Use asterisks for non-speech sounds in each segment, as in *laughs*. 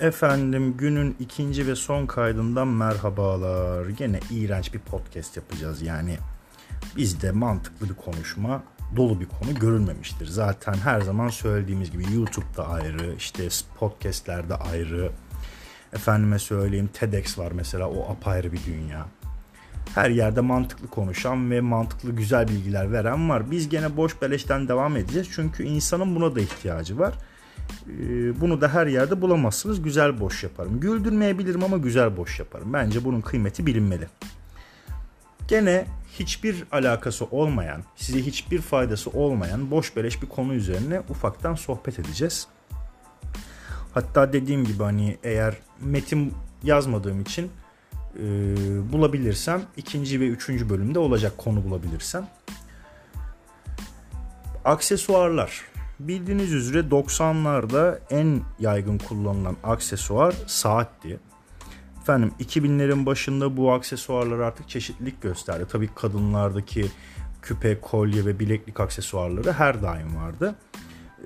Efendim günün ikinci ve son kaydından merhabalar. Gene iğrenç bir podcast yapacağız yani. Bizde mantıklı bir konuşma, dolu bir konu görülmemiştir. Zaten her zaman söylediğimiz gibi YouTube'da ayrı, işte podcastlerde ayrı. Efendime söyleyeyim TEDx var mesela o apayrı bir dünya. Her yerde mantıklı konuşan ve mantıklı güzel bilgiler veren var. Biz gene boş beleşten devam edeceğiz. Çünkü insanın buna da ihtiyacı var. Ee, bunu da her yerde bulamazsınız. Güzel boş yaparım. Güldürmeyebilirim ama güzel boş yaparım. Bence bunun kıymeti bilinmeli. Gene hiçbir alakası olmayan, size hiçbir faydası olmayan boş beleş bir konu üzerine ufaktan sohbet edeceğiz. Hatta dediğim gibi hani eğer metin yazmadığım için e, bulabilirsem ikinci ve üçüncü bölümde olacak konu bulabilirsem. Aksesuarlar. Bildiğiniz üzere 90'larda en yaygın kullanılan aksesuar saatti. Efendim 2000'lerin başında bu aksesuarlar artık çeşitlilik gösterdi. Tabii kadınlardaki küpe, kolye ve bileklik aksesuarları her daim vardı.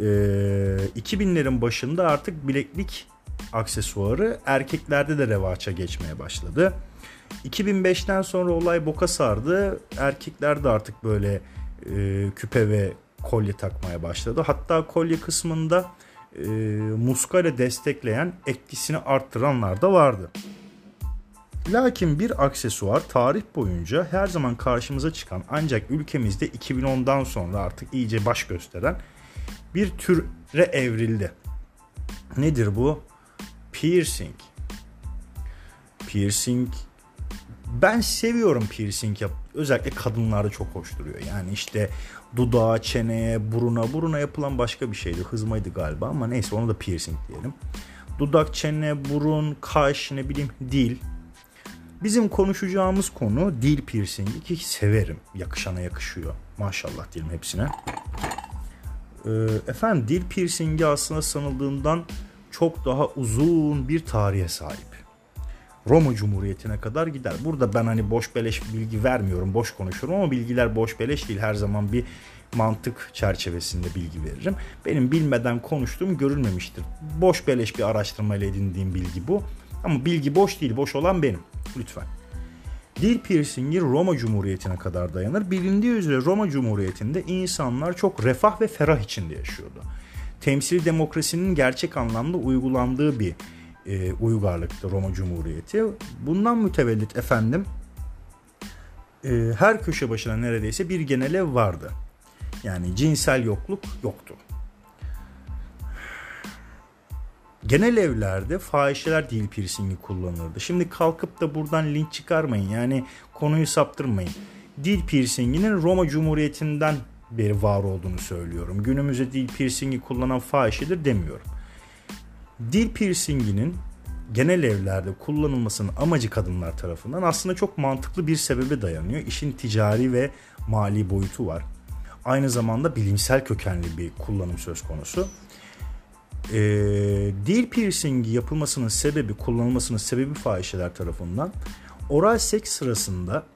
Ee, 2000'lerin başında artık bileklik aksesuarı erkeklerde de revaça geçmeye başladı. 2005'ten sonra olay boka sardı. Erkekler de artık böyle e, küpe ve kolye takmaya başladı. Hatta kolye kısmında e, muskayla destekleyen etkisini arttıranlar da vardı. Lakin bir aksesuar tarih boyunca her zaman karşımıza çıkan ancak ülkemizde 2010'dan sonra artık iyice baş gösteren bir türe evrildi. Nedir bu? Piercing. Piercing ben seviyorum piercing yap. Özellikle kadınlarda çok hoş duruyor. Yani işte dudağa, çeneye, buruna. Buruna yapılan başka bir şeydi. Hızmaydı galiba ama neyse onu da piercing diyelim. Dudak, çene, burun, kaş, ne bileyim dil. Bizim konuşacağımız konu dil piercingi ki severim. Yakışana yakışıyor. Maşallah diyelim hepsine. Ee, efendim dil piercingi aslında sanıldığından çok daha uzun bir tarihe sahip. Roma Cumhuriyeti'ne kadar gider. Burada ben hani boş beleş bilgi vermiyorum, boş konuşuyorum ama bilgiler boş beleş değil. Her zaman bir mantık çerçevesinde bilgi veririm. Benim bilmeden konuştuğum görülmemiştir. Boş beleş bir araştırmayla edindiğim bilgi bu. Ama bilgi boş değil, boş olan benim. Lütfen. Dil piercingi Roma Cumhuriyeti'ne kadar dayanır. Bilindiği üzere Roma Cumhuriyeti'nde insanlar çok refah ve ferah içinde yaşıyordu. Temsili demokrasinin gerçek anlamda uygulandığı bir e, uygarlıktı Roma Cumhuriyeti. Bundan mütevellit efendim e, her köşe başına neredeyse bir genel ev vardı. Yani cinsel yokluk yoktu. Genel evlerde fahişeler dil piercingi kullanırdı. Şimdi kalkıp da buradan link çıkarmayın. Yani konuyu saptırmayın. Dil piercinginin Roma Cumhuriyeti'nden beri var olduğunu söylüyorum. Günümüzde dil piercingi kullanan fahişedir demiyorum. Dil piercinginin genel evlerde kullanılmasının amacı kadınlar tarafından aslında çok mantıklı bir sebebe dayanıyor. İşin ticari ve mali boyutu var. Aynı zamanda bilimsel kökenli bir kullanım söz konusu. Ee, dil piercingi yapılmasının sebebi, kullanılmasının sebebi fahişeler tarafından oral seks sırasında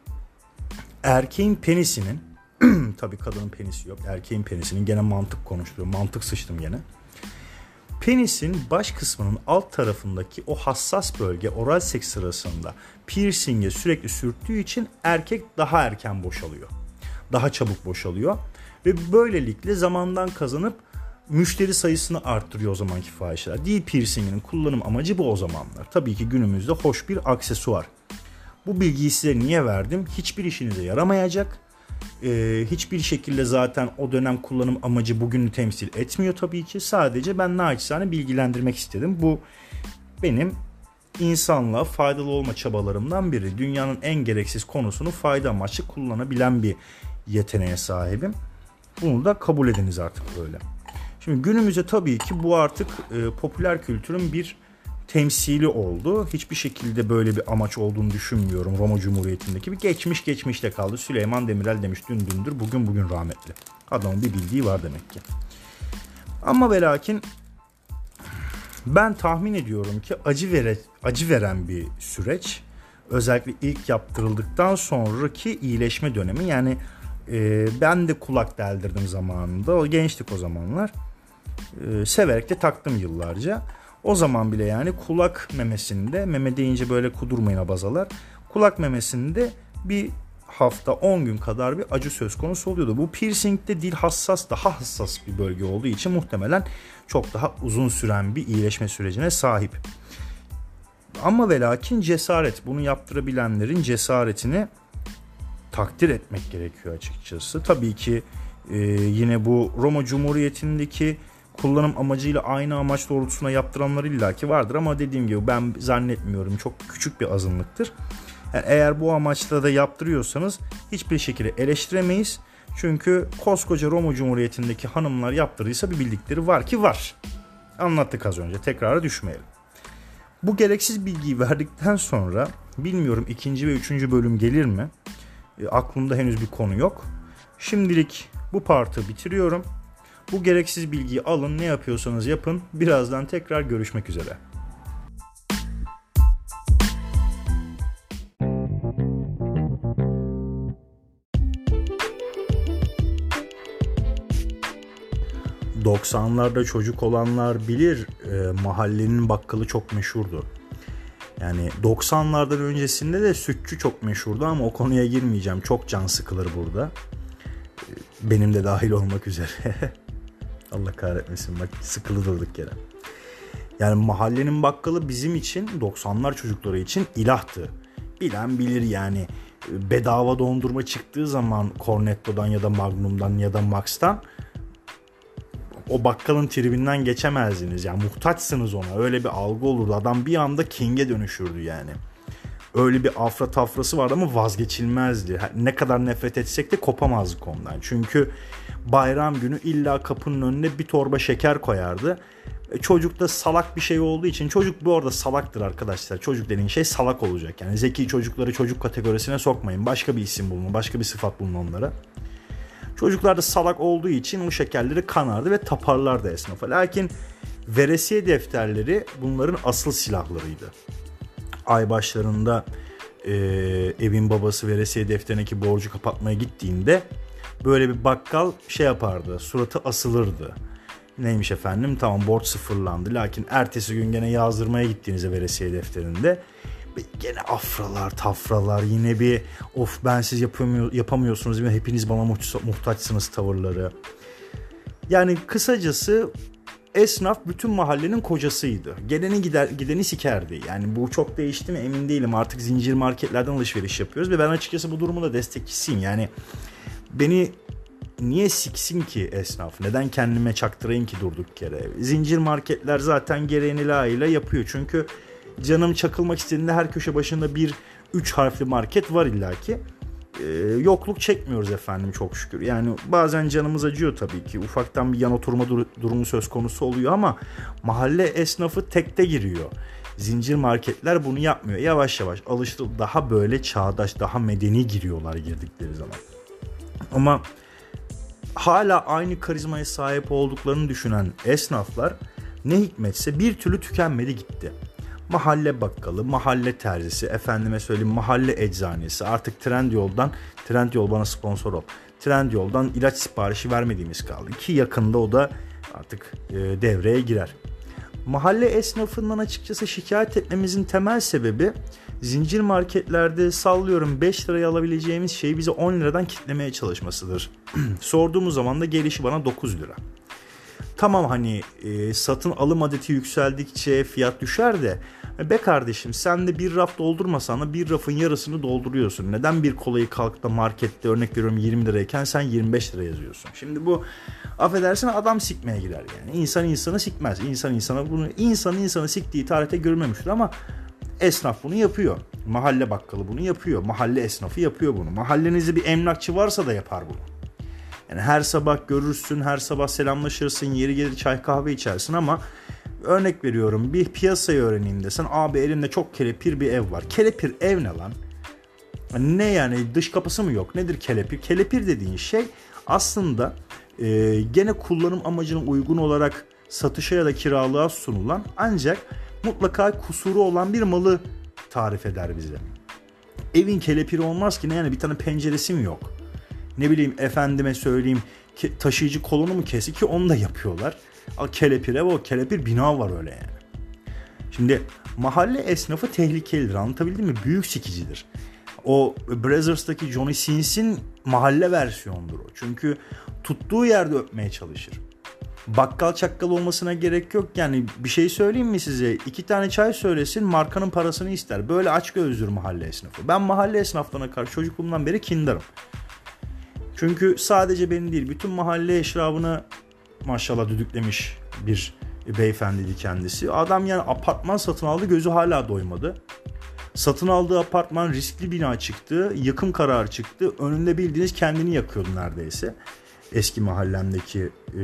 erkeğin penisinin *clears throat* tabii kadının penisi yok. Erkeğin penisinin gene mantık konuşturuyor. Mantık sıçtım gene Penisin baş kısmının alt tarafındaki o hassas bölge oral seks sırasında piercing'e sürekli sürttüğü için erkek daha erken boşalıyor. Daha çabuk boşalıyor ve böylelikle zamandan kazanıp müşteri sayısını arttırıyor o zamanki fahişeler. Değil piercing'in kullanım amacı bu o zamanlar. Tabii ki günümüzde hoş bir aksesuar. Bu bilgiyi size niye verdim? Hiçbir işinize yaramayacak e, hiçbir şekilde zaten o dönem kullanım amacı bugünü temsil etmiyor tabii ki. Sadece ben naçizane bilgilendirmek istedim. Bu benim insanlığa faydalı olma çabalarımdan biri. Dünyanın en gereksiz konusunu fayda amaçlı kullanabilen bir yeteneğe sahibim. Bunu da kabul ediniz artık böyle. Şimdi günümüzde tabii ki bu artık e, popüler kültürün bir temsili oldu. Hiçbir şekilde böyle bir amaç olduğunu düşünmüyorum Roma Cumhuriyeti'ndeki. Bir geçmiş geçmişte kaldı. Süleyman Demirel demiş dün dündür bugün bugün rahmetli. Adamın bir bildiği var demek ki. Ama ve lakin ben tahmin ediyorum ki acı vere, acı veren bir süreç. Özellikle ilk yaptırıldıktan sonraki iyileşme dönemi. Yani e, ben de kulak deldirdim zamanında. O gençtik o zamanlar. E, severek de taktım yıllarca. O zaman bile yani kulak memesinde, meme deyince böyle kudurmayın abazalar. Kulak memesinde bir hafta 10 gün kadar bir acı söz konusu oluyordu. Bu piercingde dil hassas, daha hassas bir bölge olduğu için muhtemelen çok daha uzun süren bir iyileşme sürecine sahip. Ama ve lakin cesaret, bunu yaptırabilenlerin cesaretini takdir etmek gerekiyor açıkçası. Tabii ki e, yine bu Roma Cumhuriyeti'ndeki kullanım amacıyla aynı amaç doğrultusuna yaptıranlar illaki vardır ama dediğim gibi ben zannetmiyorum çok küçük bir azınlıktır. Yani eğer bu amaçla da yaptırıyorsanız hiçbir şekilde eleştiremeyiz. Çünkü koskoca Roma Cumhuriyeti'ndeki hanımlar yaptırdıysa bir bildikleri var ki var. Anlattık az önce tekrara düşmeyelim. Bu gereksiz bilgiyi *laughs* verdikten sonra bilmiyorum ikinci ve üçüncü bölüm gelir mi? E, aklımda henüz bir konu yok. Şimdilik bu partı bitiriyorum. Bu gereksiz bilgiyi alın ne yapıyorsanız yapın. Birazdan tekrar görüşmek üzere. 90'larda çocuk olanlar bilir e, mahallenin bakkalı çok meşhurdu. Yani 90'lardan öncesinde de sütçü çok meşhurdu ama o konuya girmeyeceğim. Çok can sıkılır burada. E, benim de dahil olmak üzere. *laughs* Allah kahretmesin bak sıkılı durduk yere. Yani mahallenin bakkalı bizim için 90'lar çocukları için ilahtı. Bilen bilir yani bedava dondurma çıktığı zaman Cornetto'dan ya da Magnum'dan ya da Max'tan o bakkalın tribinden geçemezdiniz. Yani muhtaçsınız ona. Öyle bir algı olurdu. Adam bir anda King'e dönüşürdü yani. Öyle bir afra tafrası vardı ama vazgeçilmezdi. Ne kadar nefret etsek de kopamazdık ondan. Çünkü bayram günü illa kapının önüne bir torba şeker koyardı. E, çocuk da salak bir şey olduğu için çocuk bu arada salaktır arkadaşlar. Çocuk dediğin şey salak olacak. Yani zeki çocukları çocuk kategorisine sokmayın. Başka bir isim bulun, başka bir sıfat bulun onlara. Çocuklar da salak olduğu için o şekerleri kanardı ve taparlardı esnafa. Lakin veresiye defterleri bunların asıl silahlarıydı. Ay başlarında e, evin babası veresiye defterindeki borcu kapatmaya gittiğinde böyle bir bakkal şey yapardı. Suratı asılırdı. Neymiş efendim tamam borç sıfırlandı. Lakin ertesi gün gene yazdırmaya gittiğinizde veresiye defterinde gene afralar tafralar yine bir of ben siz yapamıyor, yapamıyorsunuz hepiniz bana muhtaçsınız tavırları. Yani kısacası esnaf bütün mahallenin kocasıydı. Geleni gider, gideni sikerdi. Yani bu çok değişti mi emin değilim. Artık zincir marketlerden alışveriş yapıyoruz ve ben açıkçası bu durumun da destekçisiyim. Yani beni niye siksin ki esnaf? Neden kendime çaktırayım ki durduk yere? Zincir marketler zaten gereğini layığıyla yapıyor. Çünkü canım çakılmak istediğinde her köşe başında bir üç harfli market var illaki. Ee, yokluk çekmiyoruz efendim çok şükür. Yani bazen canımız acıyor tabii ki. Ufaktan bir yan oturma dur- durumu söz konusu oluyor ama mahalle esnafı tekte giriyor. Zincir marketler bunu yapmıyor. Yavaş yavaş alıştı daha böyle çağdaş, daha medeni giriyorlar girdikleri zaman. Ama hala aynı karizmaya sahip olduklarını düşünen esnaflar ne hikmetse bir türlü tükenmedi gitti mahalle bakkalı, mahalle terzisi, efendime söyleyeyim mahalle eczanesi. Artık Trendyol'dan, Trendyol bana sponsor ol. Trendyol'dan ilaç siparişi vermediğimiz kaldı. Ki yakında o da artık e, devreye girer. Mahalle esnafından açıkçası şikayet etmemizin temel sebebi zincir marketlerde sallıyorum 5 liraya alabileceğimiz şeyi bize 10 liradan kitlemeye çalışmasıdır. *clears throat* Sorduğumuz zaman da gelişi bana 9 lira. Tamam hani e, satın alım adeti yükseldikçe fiyat düşer de be kardeşim sen de bir raf doldurmasan da bir rafın yarısını dolduruyorsun. Neden bir kolayı kalkıp da markette örnek veriyorum 20 lirayken sen 25 lira yazıyorsun. Şimdi bu affedersin adam sikmeye girer yani. İnsan insanı sikmez. İnsan insana bunu insan insanı siktiği tarihte görmemiştir ama esnaf bunu yapıyor. Mahalle bakkalı bunu yapıyor. Mahalle esnafı yapıyor bunu. Mahallenizde bir emlakçı varsa da yapar bunu. Yani her sabah görürsün, her sabah selamlaşırsın, yeri gelir çay kahve içersin ama örnek veriyorum bir piyasayı öğreneyim desen abi elimde çok kelepir bir ev var. Kelepir ev ne lan? Ne yani dış kapısı mı yok? Nedir kelepir? Kelepir dediğin şey aslında e, gene kullanım amacına uygun olarak satışa ya da kiralığa sunulan ancak mutlaka kusuru olan bir malı tarif eder bize. Evin kelepiri olmaz ki ne yani bir tane penceresi mi yok? Ne bileyim efendime söyleyeyim taşıyıcı kolonu mu kesi ki onu da yapıyorlar. Kelepir ev o kelepir bina var öyle yani. Şimdi mahalle esnafı tehlikelidir anlatabildim mi? Büyük sikicidir. O Brazzers'taki Johnny Sins'in mahalle versiyonudur o. Çünkü tuttuğu yerde öpmeye çalışır. Bakkal çakkal olmasına gerek yok. Yani bir şey söyleyeyim mi size? İki tane çay söylesin markanın parasını ister. Böyle aç gözlür mahalle esnafı. Ben mahalle esnaflarına karşı çocukluğumdan beri kindarım. Çünkü sadece benim değil bütün mahalle eşrabını maşallah düdüklemiş bir beyefendiydi kendisi. Adam yani apartman satın aldı gözü hala doymadı. Satın aldığı apartman riskli bina çıktı. Yıkım kararı çıktı. Önünde bildiğiniz kendini yakıyordu neredeyse. Eski mahallemdeki e,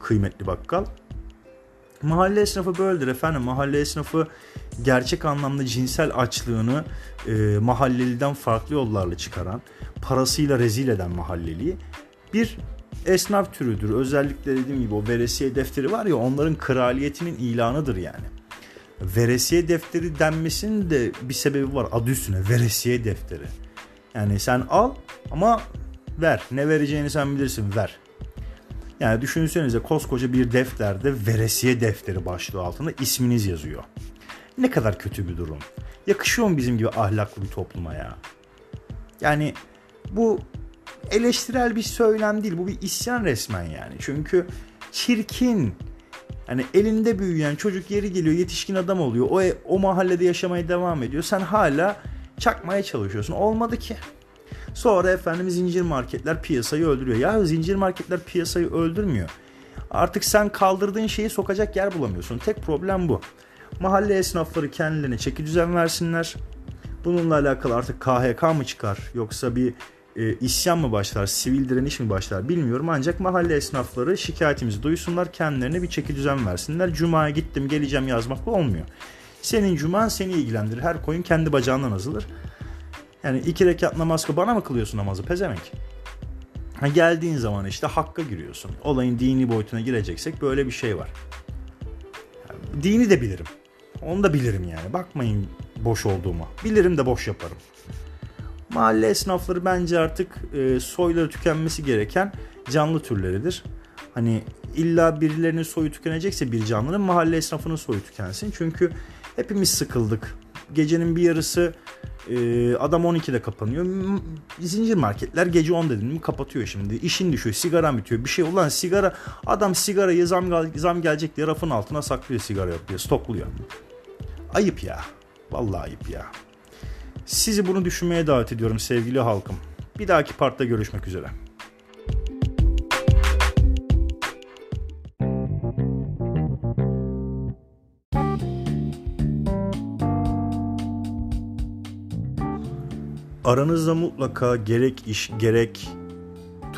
kıymetli bakkal. Mahalle esnafı böyledir efendim. Mahalle esnafı gerçek anlamda cinsel açlığını e, mahalleliden farklı yollarla çıkaran, parasıyla rezil eden mahalleliyi bir esnaf türüdür. Özellikle dediğim gibi o veresiye defteri var ya onların kraliyetinin ilanıdır yani. Veresiye defteri denmesinin de bir sebebi var adı üstüne veresiye defteri. Yani sen al ama ver. Ne vereceğini sen bilirsin ver. Yani düşünsenize koskoca bir defterde veresiye defteri başlığı altında isminiz yazıyor. Ne kadar kötü bir durum. Yakışıyor mu bizim gibi ahlaklı bir topluma ya? Yani bu eleştirel bir söylem değil. Bu bir isyan resmen yani. Çünkü çirkin. Hani elinde büyüyen çocuk yeri geliyor yetişkin adam oluyor. O, o mahallede yaşamaya devam ediyor. Sen hala çakmaya çalışıyorsun. Olmadı ki. Sonra efendim zincir marketler piyasayı öldürüyor. Ya zincir marketler piyasayı öldürmüyor. Artık sen kaldırdığın şeyi sokacak yer bulamıyorsun. Tek problem bu. Mahalle esnafları kendilerine çeki düzen versinler. Bununla alakalı artık KHK mı çıkar yoksa bir e, isyan mı başlar, sivil direniş mi başlar bilmiyorum. Ancak mahalle esnafları şikayetimizi duysunlar, kendilerine bir çeki düzen versinler. Cuma'ya gittim geleceğim yazmakla olmuyor. Senin cuman seni ilgilendirir. Her koyun kendi bacağından azılır. Yani iki rekat namaz bana mı kılıyorsun namazı pezemek? Ha, geldiğin zaman işte hakka giriyorsun. Olayın dini boyutuna gireceksek böyle bir şey var. Yani, dini de bilirim. Onu da bilirim yani. Bakmayın boş olduğuma. Bilirim de boş yaparım. Mahalle esnafları bence artık e, soyları tükenmesi gereken canlı türleridir. Hani illa birilerinin soyu tükenecekse bir canlının mahalle esnafının soyu tükensin. Çünkü hepimiz sıkıldık. Gecenin bir yarısı e, adam 12'de kapanıyor. Zincir marketler gece 10 dedim mi kapatıyor şimdi. İşin düşüyor, sigaran bitiyor. Bir şey ulan sigara adam sigarayı zam, zam gelecek diye rafın altına saklıyor sigara yapıyor, stokluyor. Ayıp ya. Vallahi ayıp ya. Sizi bunu düşünmeye davet ediyorum sevgili halkım. Bir dahaki partta görüşmek üzere. Aranızda mutlaka gerek iş gerek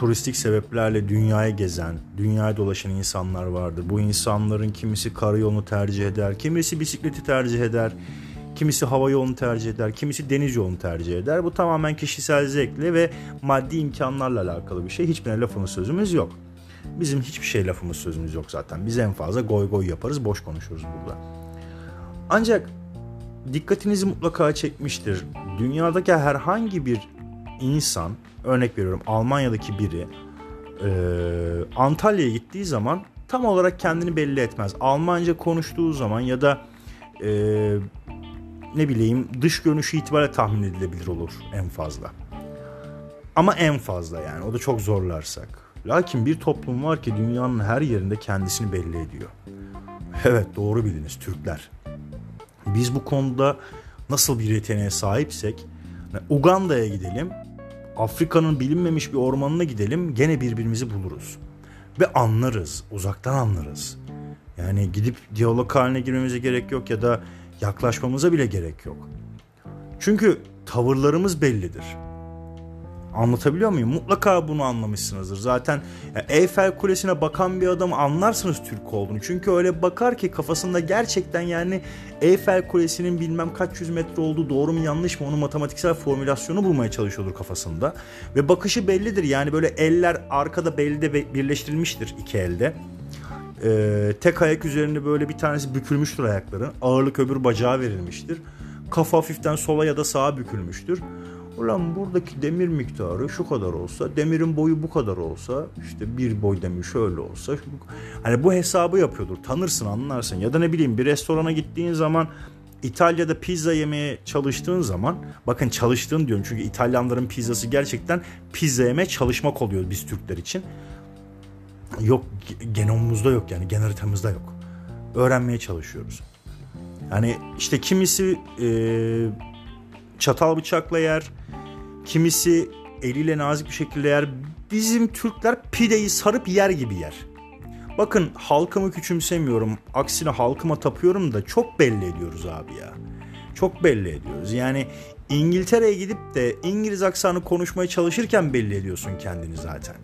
turistik sebeplerle dünyaya gezen, dünyaya dolaşan insanlar vardır. Bu insanların kimisi karayolunu tercih eder, kimisi bisikleti tercih eder, kimisi hava yolunu tercih eder, kimisi deniz yolunu tercih eder. Bu tamamen kişisel zevkle ve maddi imkanlarla alakalı bir şey. Hiçbirine lafımız sözümüz yok. Bizim hiçbir şey lafımız sözümüz yok zaten. Biz en fazla goy goy yaparız, boş konuşuruz burada. Ancak dikkatinizi mutlaka çekmiştir. Dünyadaki herhangi bir insan, örnek veriyorum Almanya'daki biri e, Antalya'ya gittiği zaman tam olarak kendini belli etmez. Almanca konuştuğu zaman ya da e, ne bileyim dış görünüşü itibariyle tahmin edilebilir olur en fazla. Ama en fazla yani o da çok zorlarsak. Lakin bir toplum var ki dünyanın her yerinde kendisini belli ediyor. Evet doğru bildiniz Türkler. Biz bu konuda nasıl bir yeteneğe sahipsek Uganda'ya gidelim, Afrika'nın bilinmemiş bir ormanına gidelim gene birbirimizi buluruz. Ve anlarız, uzaktan anlarız. Yani gidip diyalog haline girmemize gerek yok ya da yaklaşmamıza bile gerek yok. Çünkü tavırlarımız bellidir. Anlatabiliyor muyum? Mutlaka bunu anlamışsınızdır. Zaten Eyfel Kulesi'ne bakan bir adamı anlarsınız Türk olduğunu. Çünkü öyle bakar ki kafasında gerçekten yani Eyfel Kulesi'nin bilmem kaç yüz metre olduğu doğru mu yanlış mı onun matematiksel formülasyonu bulmaya çalışıyordur kafasında. Ve bakışı bellidir. Yani böyle eller arkada belde birleştirilmiştir iki elde. Ee, tek ayak üzerinde böyle bir tanesi bükülmüştür ayakları. Ağırlık öbür bacağa verilmiştir. Kafa hafiften sola ya da sağa bükülmüştür. Ulan buradaki demir miktarı şu kadar olsa, demirin boyu bu kadar olsa, işte bir boy demir şöyle olsa. Hani bu hesabı yapıyordur. Tanırsın, anlarsın. Ya da ne bileyim bir restorana gittiğin zaman İtalya'da pizza yemeye çalıştığın zaman bakın çalıştığın diyorum çünkü İtalyanların pizzası gerçekten pizza yemeye çalışmak oluyor biz Türkler için. Yok genomumuzda yok yani gen haritamızda yok. Öğrenmeye çalışıyoruz. Yani işte kimisi e, çatal bıçakla yer, kimisi eliyle nazik bir şekilde yer. Bizim Türkler pideyi sarıp yer gibi yer. Bakın halkımı küçümsemiyorum. Aksine halkıma tapıyorum da çok belli ediyoruz abi ya. Çok belli ediyoruz. Yani İngiltere'ye gidip de İngiliz aksanı konuşmaya çalışırken belli ediyorsun kendini zaten.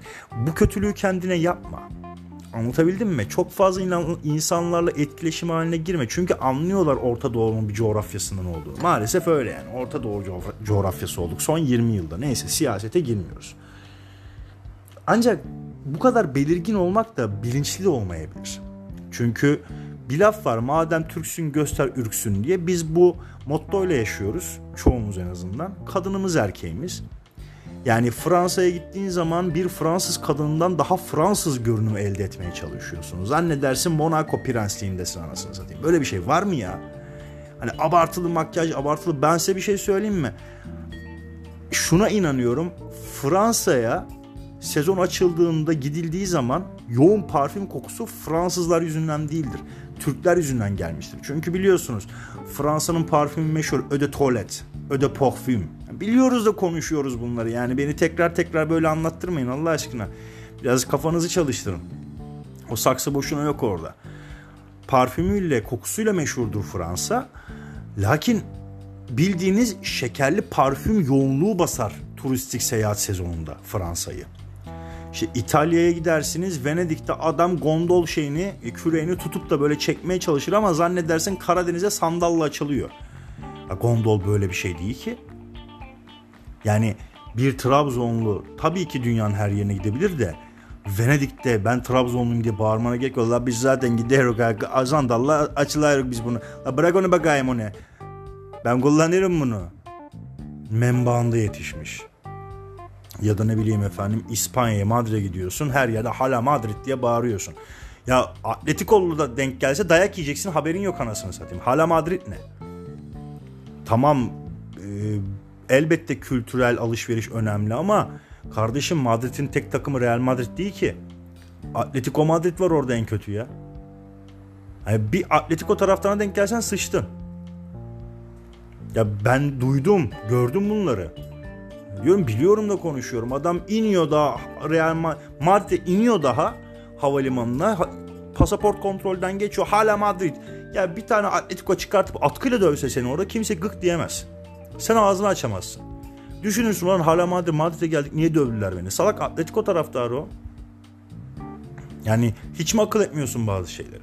Bu kötülüğü kendine yapma. Anlatabildim mi? Çok fazla insanlarla etkileşim haline girme. Çünkü anlıyorlar Orta Doğu'nun bir coğrafyasının olduğunu. Maalesef öyle yani. Orta Doğu coğrafyası olduk son 20 yılda. Neyse siyasete girmiyoruz. Ancak bu kadar belirgin olmak da bilinçli olmayabilir. Çünkü bir laf var madem Türksün göster ürksün diye biz bu motto ile yaşıyoruz. Çoğumuz en azından. Kadınımız erkeğimiz. Yani Fransa'ya gittiğin zaman bir Fransız kadından daha Fransız görünümü elde etmeye çalışıyorsun. Zannedersin Monaco prensliğindesin anasını satayım. Böyle bir şey var mı ya? Hani abartılı makyaj, abartılı... Ben size bir şey söyleyeyim mi? Şuna inanıyorum. Fransa'ya sezon açıldığında gidildiği zaman yoğun parfüm kokusu Fransızlar yüzünden değildir. Türkler yüzünden gelmiştir. Çünkü biliyorsunuz Fransa'nın parfümü meşhur Eau de Toilette, Eau de Parfum. Biliyoruz da konuşuyoruz bunları yani beni tekrar tekrar böyle anlattırmayın Allah aşkına. Biraz kafanızı çalıştırın. O saksı boşuna yok orada. Parfümüyle, kokusuyla meşhurdur Fransa. Lakin bildiğiniz şekerli parfüm yoğunluğu basar turistik seyahat sezonunda Fransa'yı. İşte İtalya'ya gidersiniz Venedik'te adam gondol şeyini küreğini tutup da böyle çekmeye çalışır ama zannedersin Karadeniz'e sandalla açılıyor. Gondol böyle bir şey değil ki. Yani bir Trabzonlu tabii ki dünyanın her yerine gidebilir de Venedik'te ben Trabzonluyum diye bağırmana gerek yok. La biz zaten gidiyoruz. Azandalla açılıyoruz biz bunu. La bırak onu bakayım onu. Ben kullanırım bunu. Membağında yetişmiş. Ya da ne bileyim efendim İspanya'ya Madrid'e gidiyorsun. Her yerde hala Madrid diye bağırıyorsun. Ya Atletiko'lu da denk gelse dayak yiyeceksin haberin yok anasını satayım. Hala Madrid ne? Tamam e, elbette kültürel alışveriş önemli ama kardeşim Madrid'in tek takımı Real Madrid değil ki. Atletico Madrid var orada en kötü ya. Yani bir Atletico taraftarına denk gelsen sıçtın. Ya ben duydum, gördüm bunları. Diyorum biliyorum da konuşuyorum. Adam iniyor daha Real Madrid'e iniyor daha havalimanına. Pasaport kontrolden geçiyor. Hala Madrid. Ya bir tane Atletico çıkartıp atkıyla dövse seni orada kimse gık diyemez. Sen ağzını açamazsın. Düşünürsün lan hala Madrid, Madrid'e geldik niye dövdüler beni? Salak Atletico taraftarı o. Yani hiç mi akıl etmiyorsun bazı şeyleri?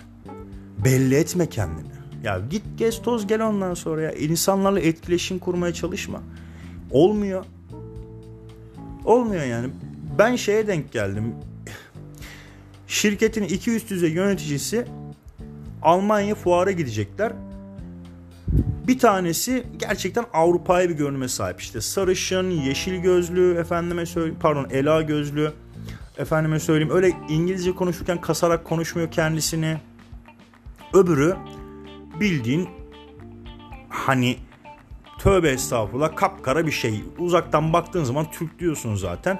Belli etme kendini. Ya git gez toz gel ondan sonra ya. İnsanlarla etkileşim kurmaya çalışma. Olmuyor. Olmuyor yani. Ben şeye denk geldim. Şirketin iki üst düzey yöneticisi Almanya fuara gidecekler. Bir tanesi gerçekten Avrupa'ya bir görünüme sahip. İşte sarışın, yeşil gözlü, efendime söyleyeyim, pardon ela gözlü, efendime söyleyeyim öyle İngilizce konuşurken kasarak konuşmuyor kendisini. Öbürü bildiğin hani Tövbe estağfurullah kapkara bir şey. Uzaktan baktığın zaman Türk diyorsun zaten.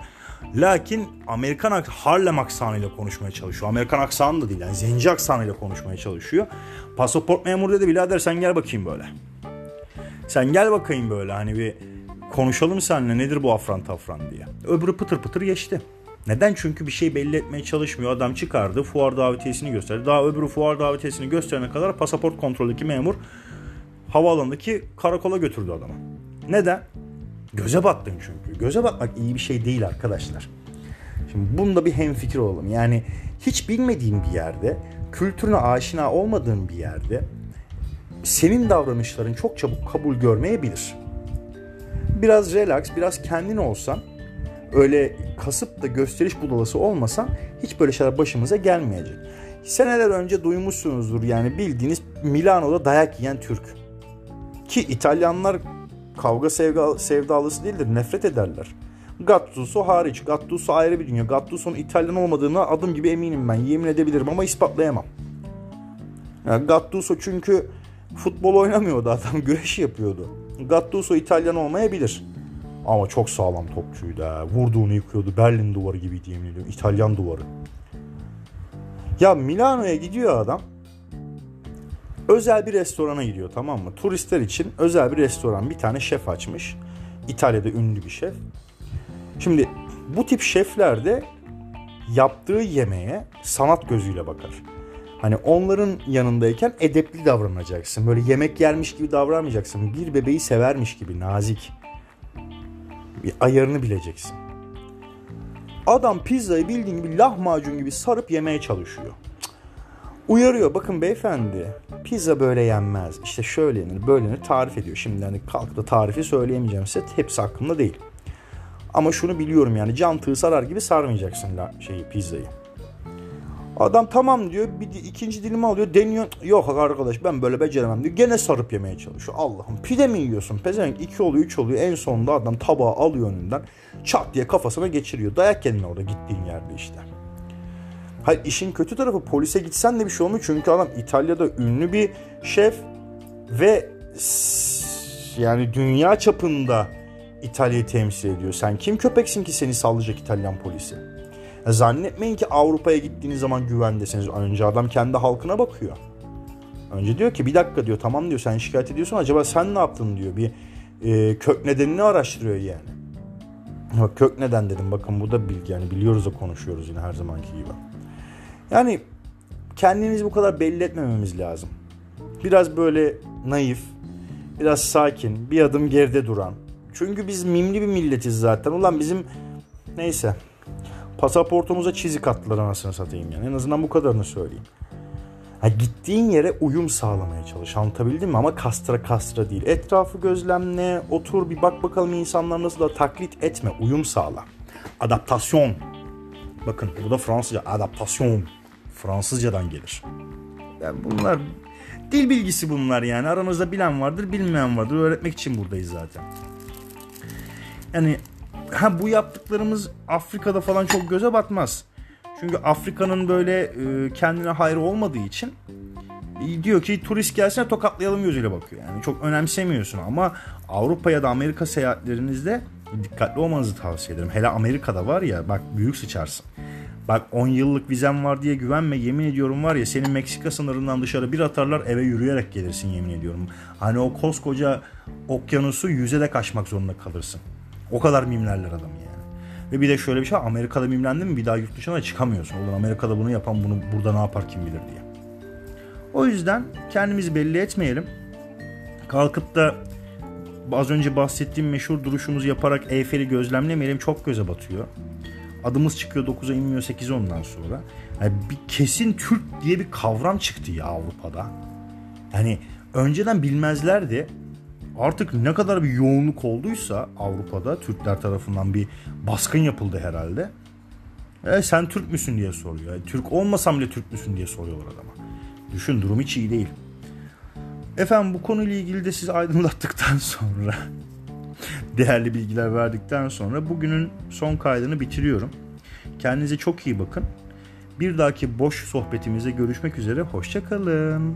Lakin Amerikan Harlem aksanıyla konuşmaya çalışıyor. Amerikan aksanı da değil yani zenci aksanıyla konuşmaya çalışıyor. Pasaport memuru dedi birader sen gel bakayım böyle. Sen gel bakayım böyle hani bir konuşalım seninle nedir bu afran tafran diye. Öbürü pıtır pıtır geçti. Neden? Çünkü bir şey belli etmeye çalışmıyor. Adam çıkardı, fuar davetiyesini gösterdi. Daha öbürü fuar davetiyesini gösterene kadar pasaport kontroldeki memur havaalanındaki karakola götürdü adamı. Neden? Göze battın çünkü. Göze batmak iyi bir şey değil arkadaşlar. Şimdi bunda bir hemfikir olalım. Yani hiç bilmediğin bir yerde, kültürüne aşina olmadığın bir yerde senin davranışların çok çabuk kabul görmeyebilir. Biraz relax, biraz kendin olsan, öyle kasıp da gösteriş budalası olmasan hiç böyle şeyler başımıza gelmeyecek. Seneler önce duymuşsunuzdur yani bildiğiniz Milano'da dayak yiyen Türk. Ki İtalyanlar kavga sevga, sevdalısı değildir. Nefret ederler. Gattuso hariç. Gattuso ayrı bir dünya. Gattuso'nun İtalyan olmadığına adım gibi eminim ben. Yemin edebilirim ama ispatlayamam. Yani Gattuso çünkü futbol oynamıyordu adam. Güreş yapıyordu. Gattuso İtalyan olmayabilir. Ama çok sağlam topçuydu ha. Vurduğunu yıkıyordu. Berlin duvarı gibiydi yemin. İtalyan duvarı. Ya Milano'ya gidiyor adam. Özel bir restorana gidiyor tamam mı? Turistler için özel bir restoran. Bir tane şef açmış. İtalya'da ünlü bir şef. Şimdi bu tip şefler de yaptığı yemeğe sanat gözüyle bakar. Hani onların yanındayken edepli davranacaksın. Böyle yemek yermiş gibi davranmayacaksın. Bir bebeği severmiş gibi nazik. Bir ayarını bileceksin. Adam pizzayı bildiğin gibi lahmacun gibi sarıp yemeye çalışıyor. Uyarıyor bakın beyefendi pizza böyle yenmez. İşte şöyle yenir böyle yenir tarif ediyor. Şimdi hani kalk da tarifi söyleyemeyeceğim size hepsi hakkında değil. Ama şunu biliyorum yani can tığ sarar gibi sarmayacaksın la, şeyi pizzayı. Adam tamam diyor bir ikinci dilimi alıyor deniyor. Yok arkadaş ben böyle beceremem diyor. Gene sarıp yemeye çalışıyor. Allah'ım pide mi yiyorsun? Pezevenk iki oluyor üç oluyor. En sonunda adam tabağı alıyor önünden. Çat diye kafasına geçiriyor. Dayak kendine orada gittiğin yerde işte. Hayır işin kötü tarafı polise gitsen de bir şey olmuyor. Çünkü adam İtalya'da ünlü bir şef ve yani dünya çapında İtalya'yı temsil ediyor. Sen kim köpeksin ki seni sallayacak İtalyan polisi? Zannetmeyin ki Avrupa'ya gittiğiniz zaman güvendesiniz. Önce adam kendi halkına bakıyor. Önce diyor ki bir dakika diyor tamam diyor sen şikayet ediyorsun acaba sen ne yaptın diyor. Bir e, kök nedenini araştırıyor yani. Bak kök neden dedim bakın bu da bilgi yani biliyoruz da konuşuyoruz yine her zamanki gibi. Yani kendimizi bu kadar belli etmememiz lazım. Biraz böyle naif, biraz sakin, bir adım geride duran. Çünkü biz mimli bir milletiz zaten. Ulan bizim neyse pasaportumuza çizik attılar anasını satayım yani. En azından bu kadarını söyleyeyim. Ha, gittiğin yere uyum sağlamaya çalış. Anlatabildim mi? Ama kastıra kastıra değil. Etrafı gözlemle, otur bir bak bakalım insanlar nasıl da taklit etme. Uyum sağla. Adaptasyon. Bakın bu da Fransızca. Adaptasyon. Fransızcadan gelir. Yani bunlar dil bilgisi bunlar yani. Aranızda bilen vardır, bilmeyen vardır. Öğretmek için buradayız zaten. Yani ha bu yaptıklarımız Afrika'da falan çok göze batmaz. Çünkü Afrika'nın böyle e, kendine hayrı olmadığı için e, diyor ki turist gelsene tokatlayalım gözüyle bakıyor. Yani çok önemsemiyorsun ama Avrupa ya da Amerika seyahatlerinizde dikkatli olmanızı tavsiye ederim. Hele Amerika'da var ya bak büyük sıçarsın. Bak 10 yıllık vizem var diye güvenme yemin ediyorum var ya senin Meksika sınırından dışarı bir atarlar eve yürüyerek gelirsin yemin ediyorum. Hani o koskoca okyanusu yüze de kaçmak zorunda kalırsın. O kadar mimlerler adamı yani. Ve bir de şöyle bir şey Amerika'da mimlendin mi bir daha yurt dışına çıkamıyorsun. Olur Amerika'da bunu yapan bunu burada ne yapar kim bilir diye. O yüzden kendimizi belli etmeyelim. Kalkıp da az önce bahsettiğim meşhur duruşumuzu yaparak Eyfel'i gözlemlemeyelim. Çok göze batıyor. Adımız çıkıyor 9'a inmiyor 8'e ondan sonra. Yani bir kesin Türk diye bir kavram çıktı ya Avrupa'da. Yani önceden bilmezlerdi. Artık ne kadar bir yoğunluk olduysa Avrupa'da Türkler tarafından bir baskın yapıldı herhalde. E, sen Türk müsün diye soruyor. Yani Türk olmasam bile Türk müsün diye soruyorlar adama. Düşün durum hiç iyi değil. Efendim bu konuyla ilgili de sizi aydınlattıktan *laughs* sonra değerli bilgiler verdikten sonra bugünün son kaydını bitiriyorum. Kendinize çok iyi bakın. Bir dahaki boş sohbetimizde görüşmek üzere. Hoşçakalın.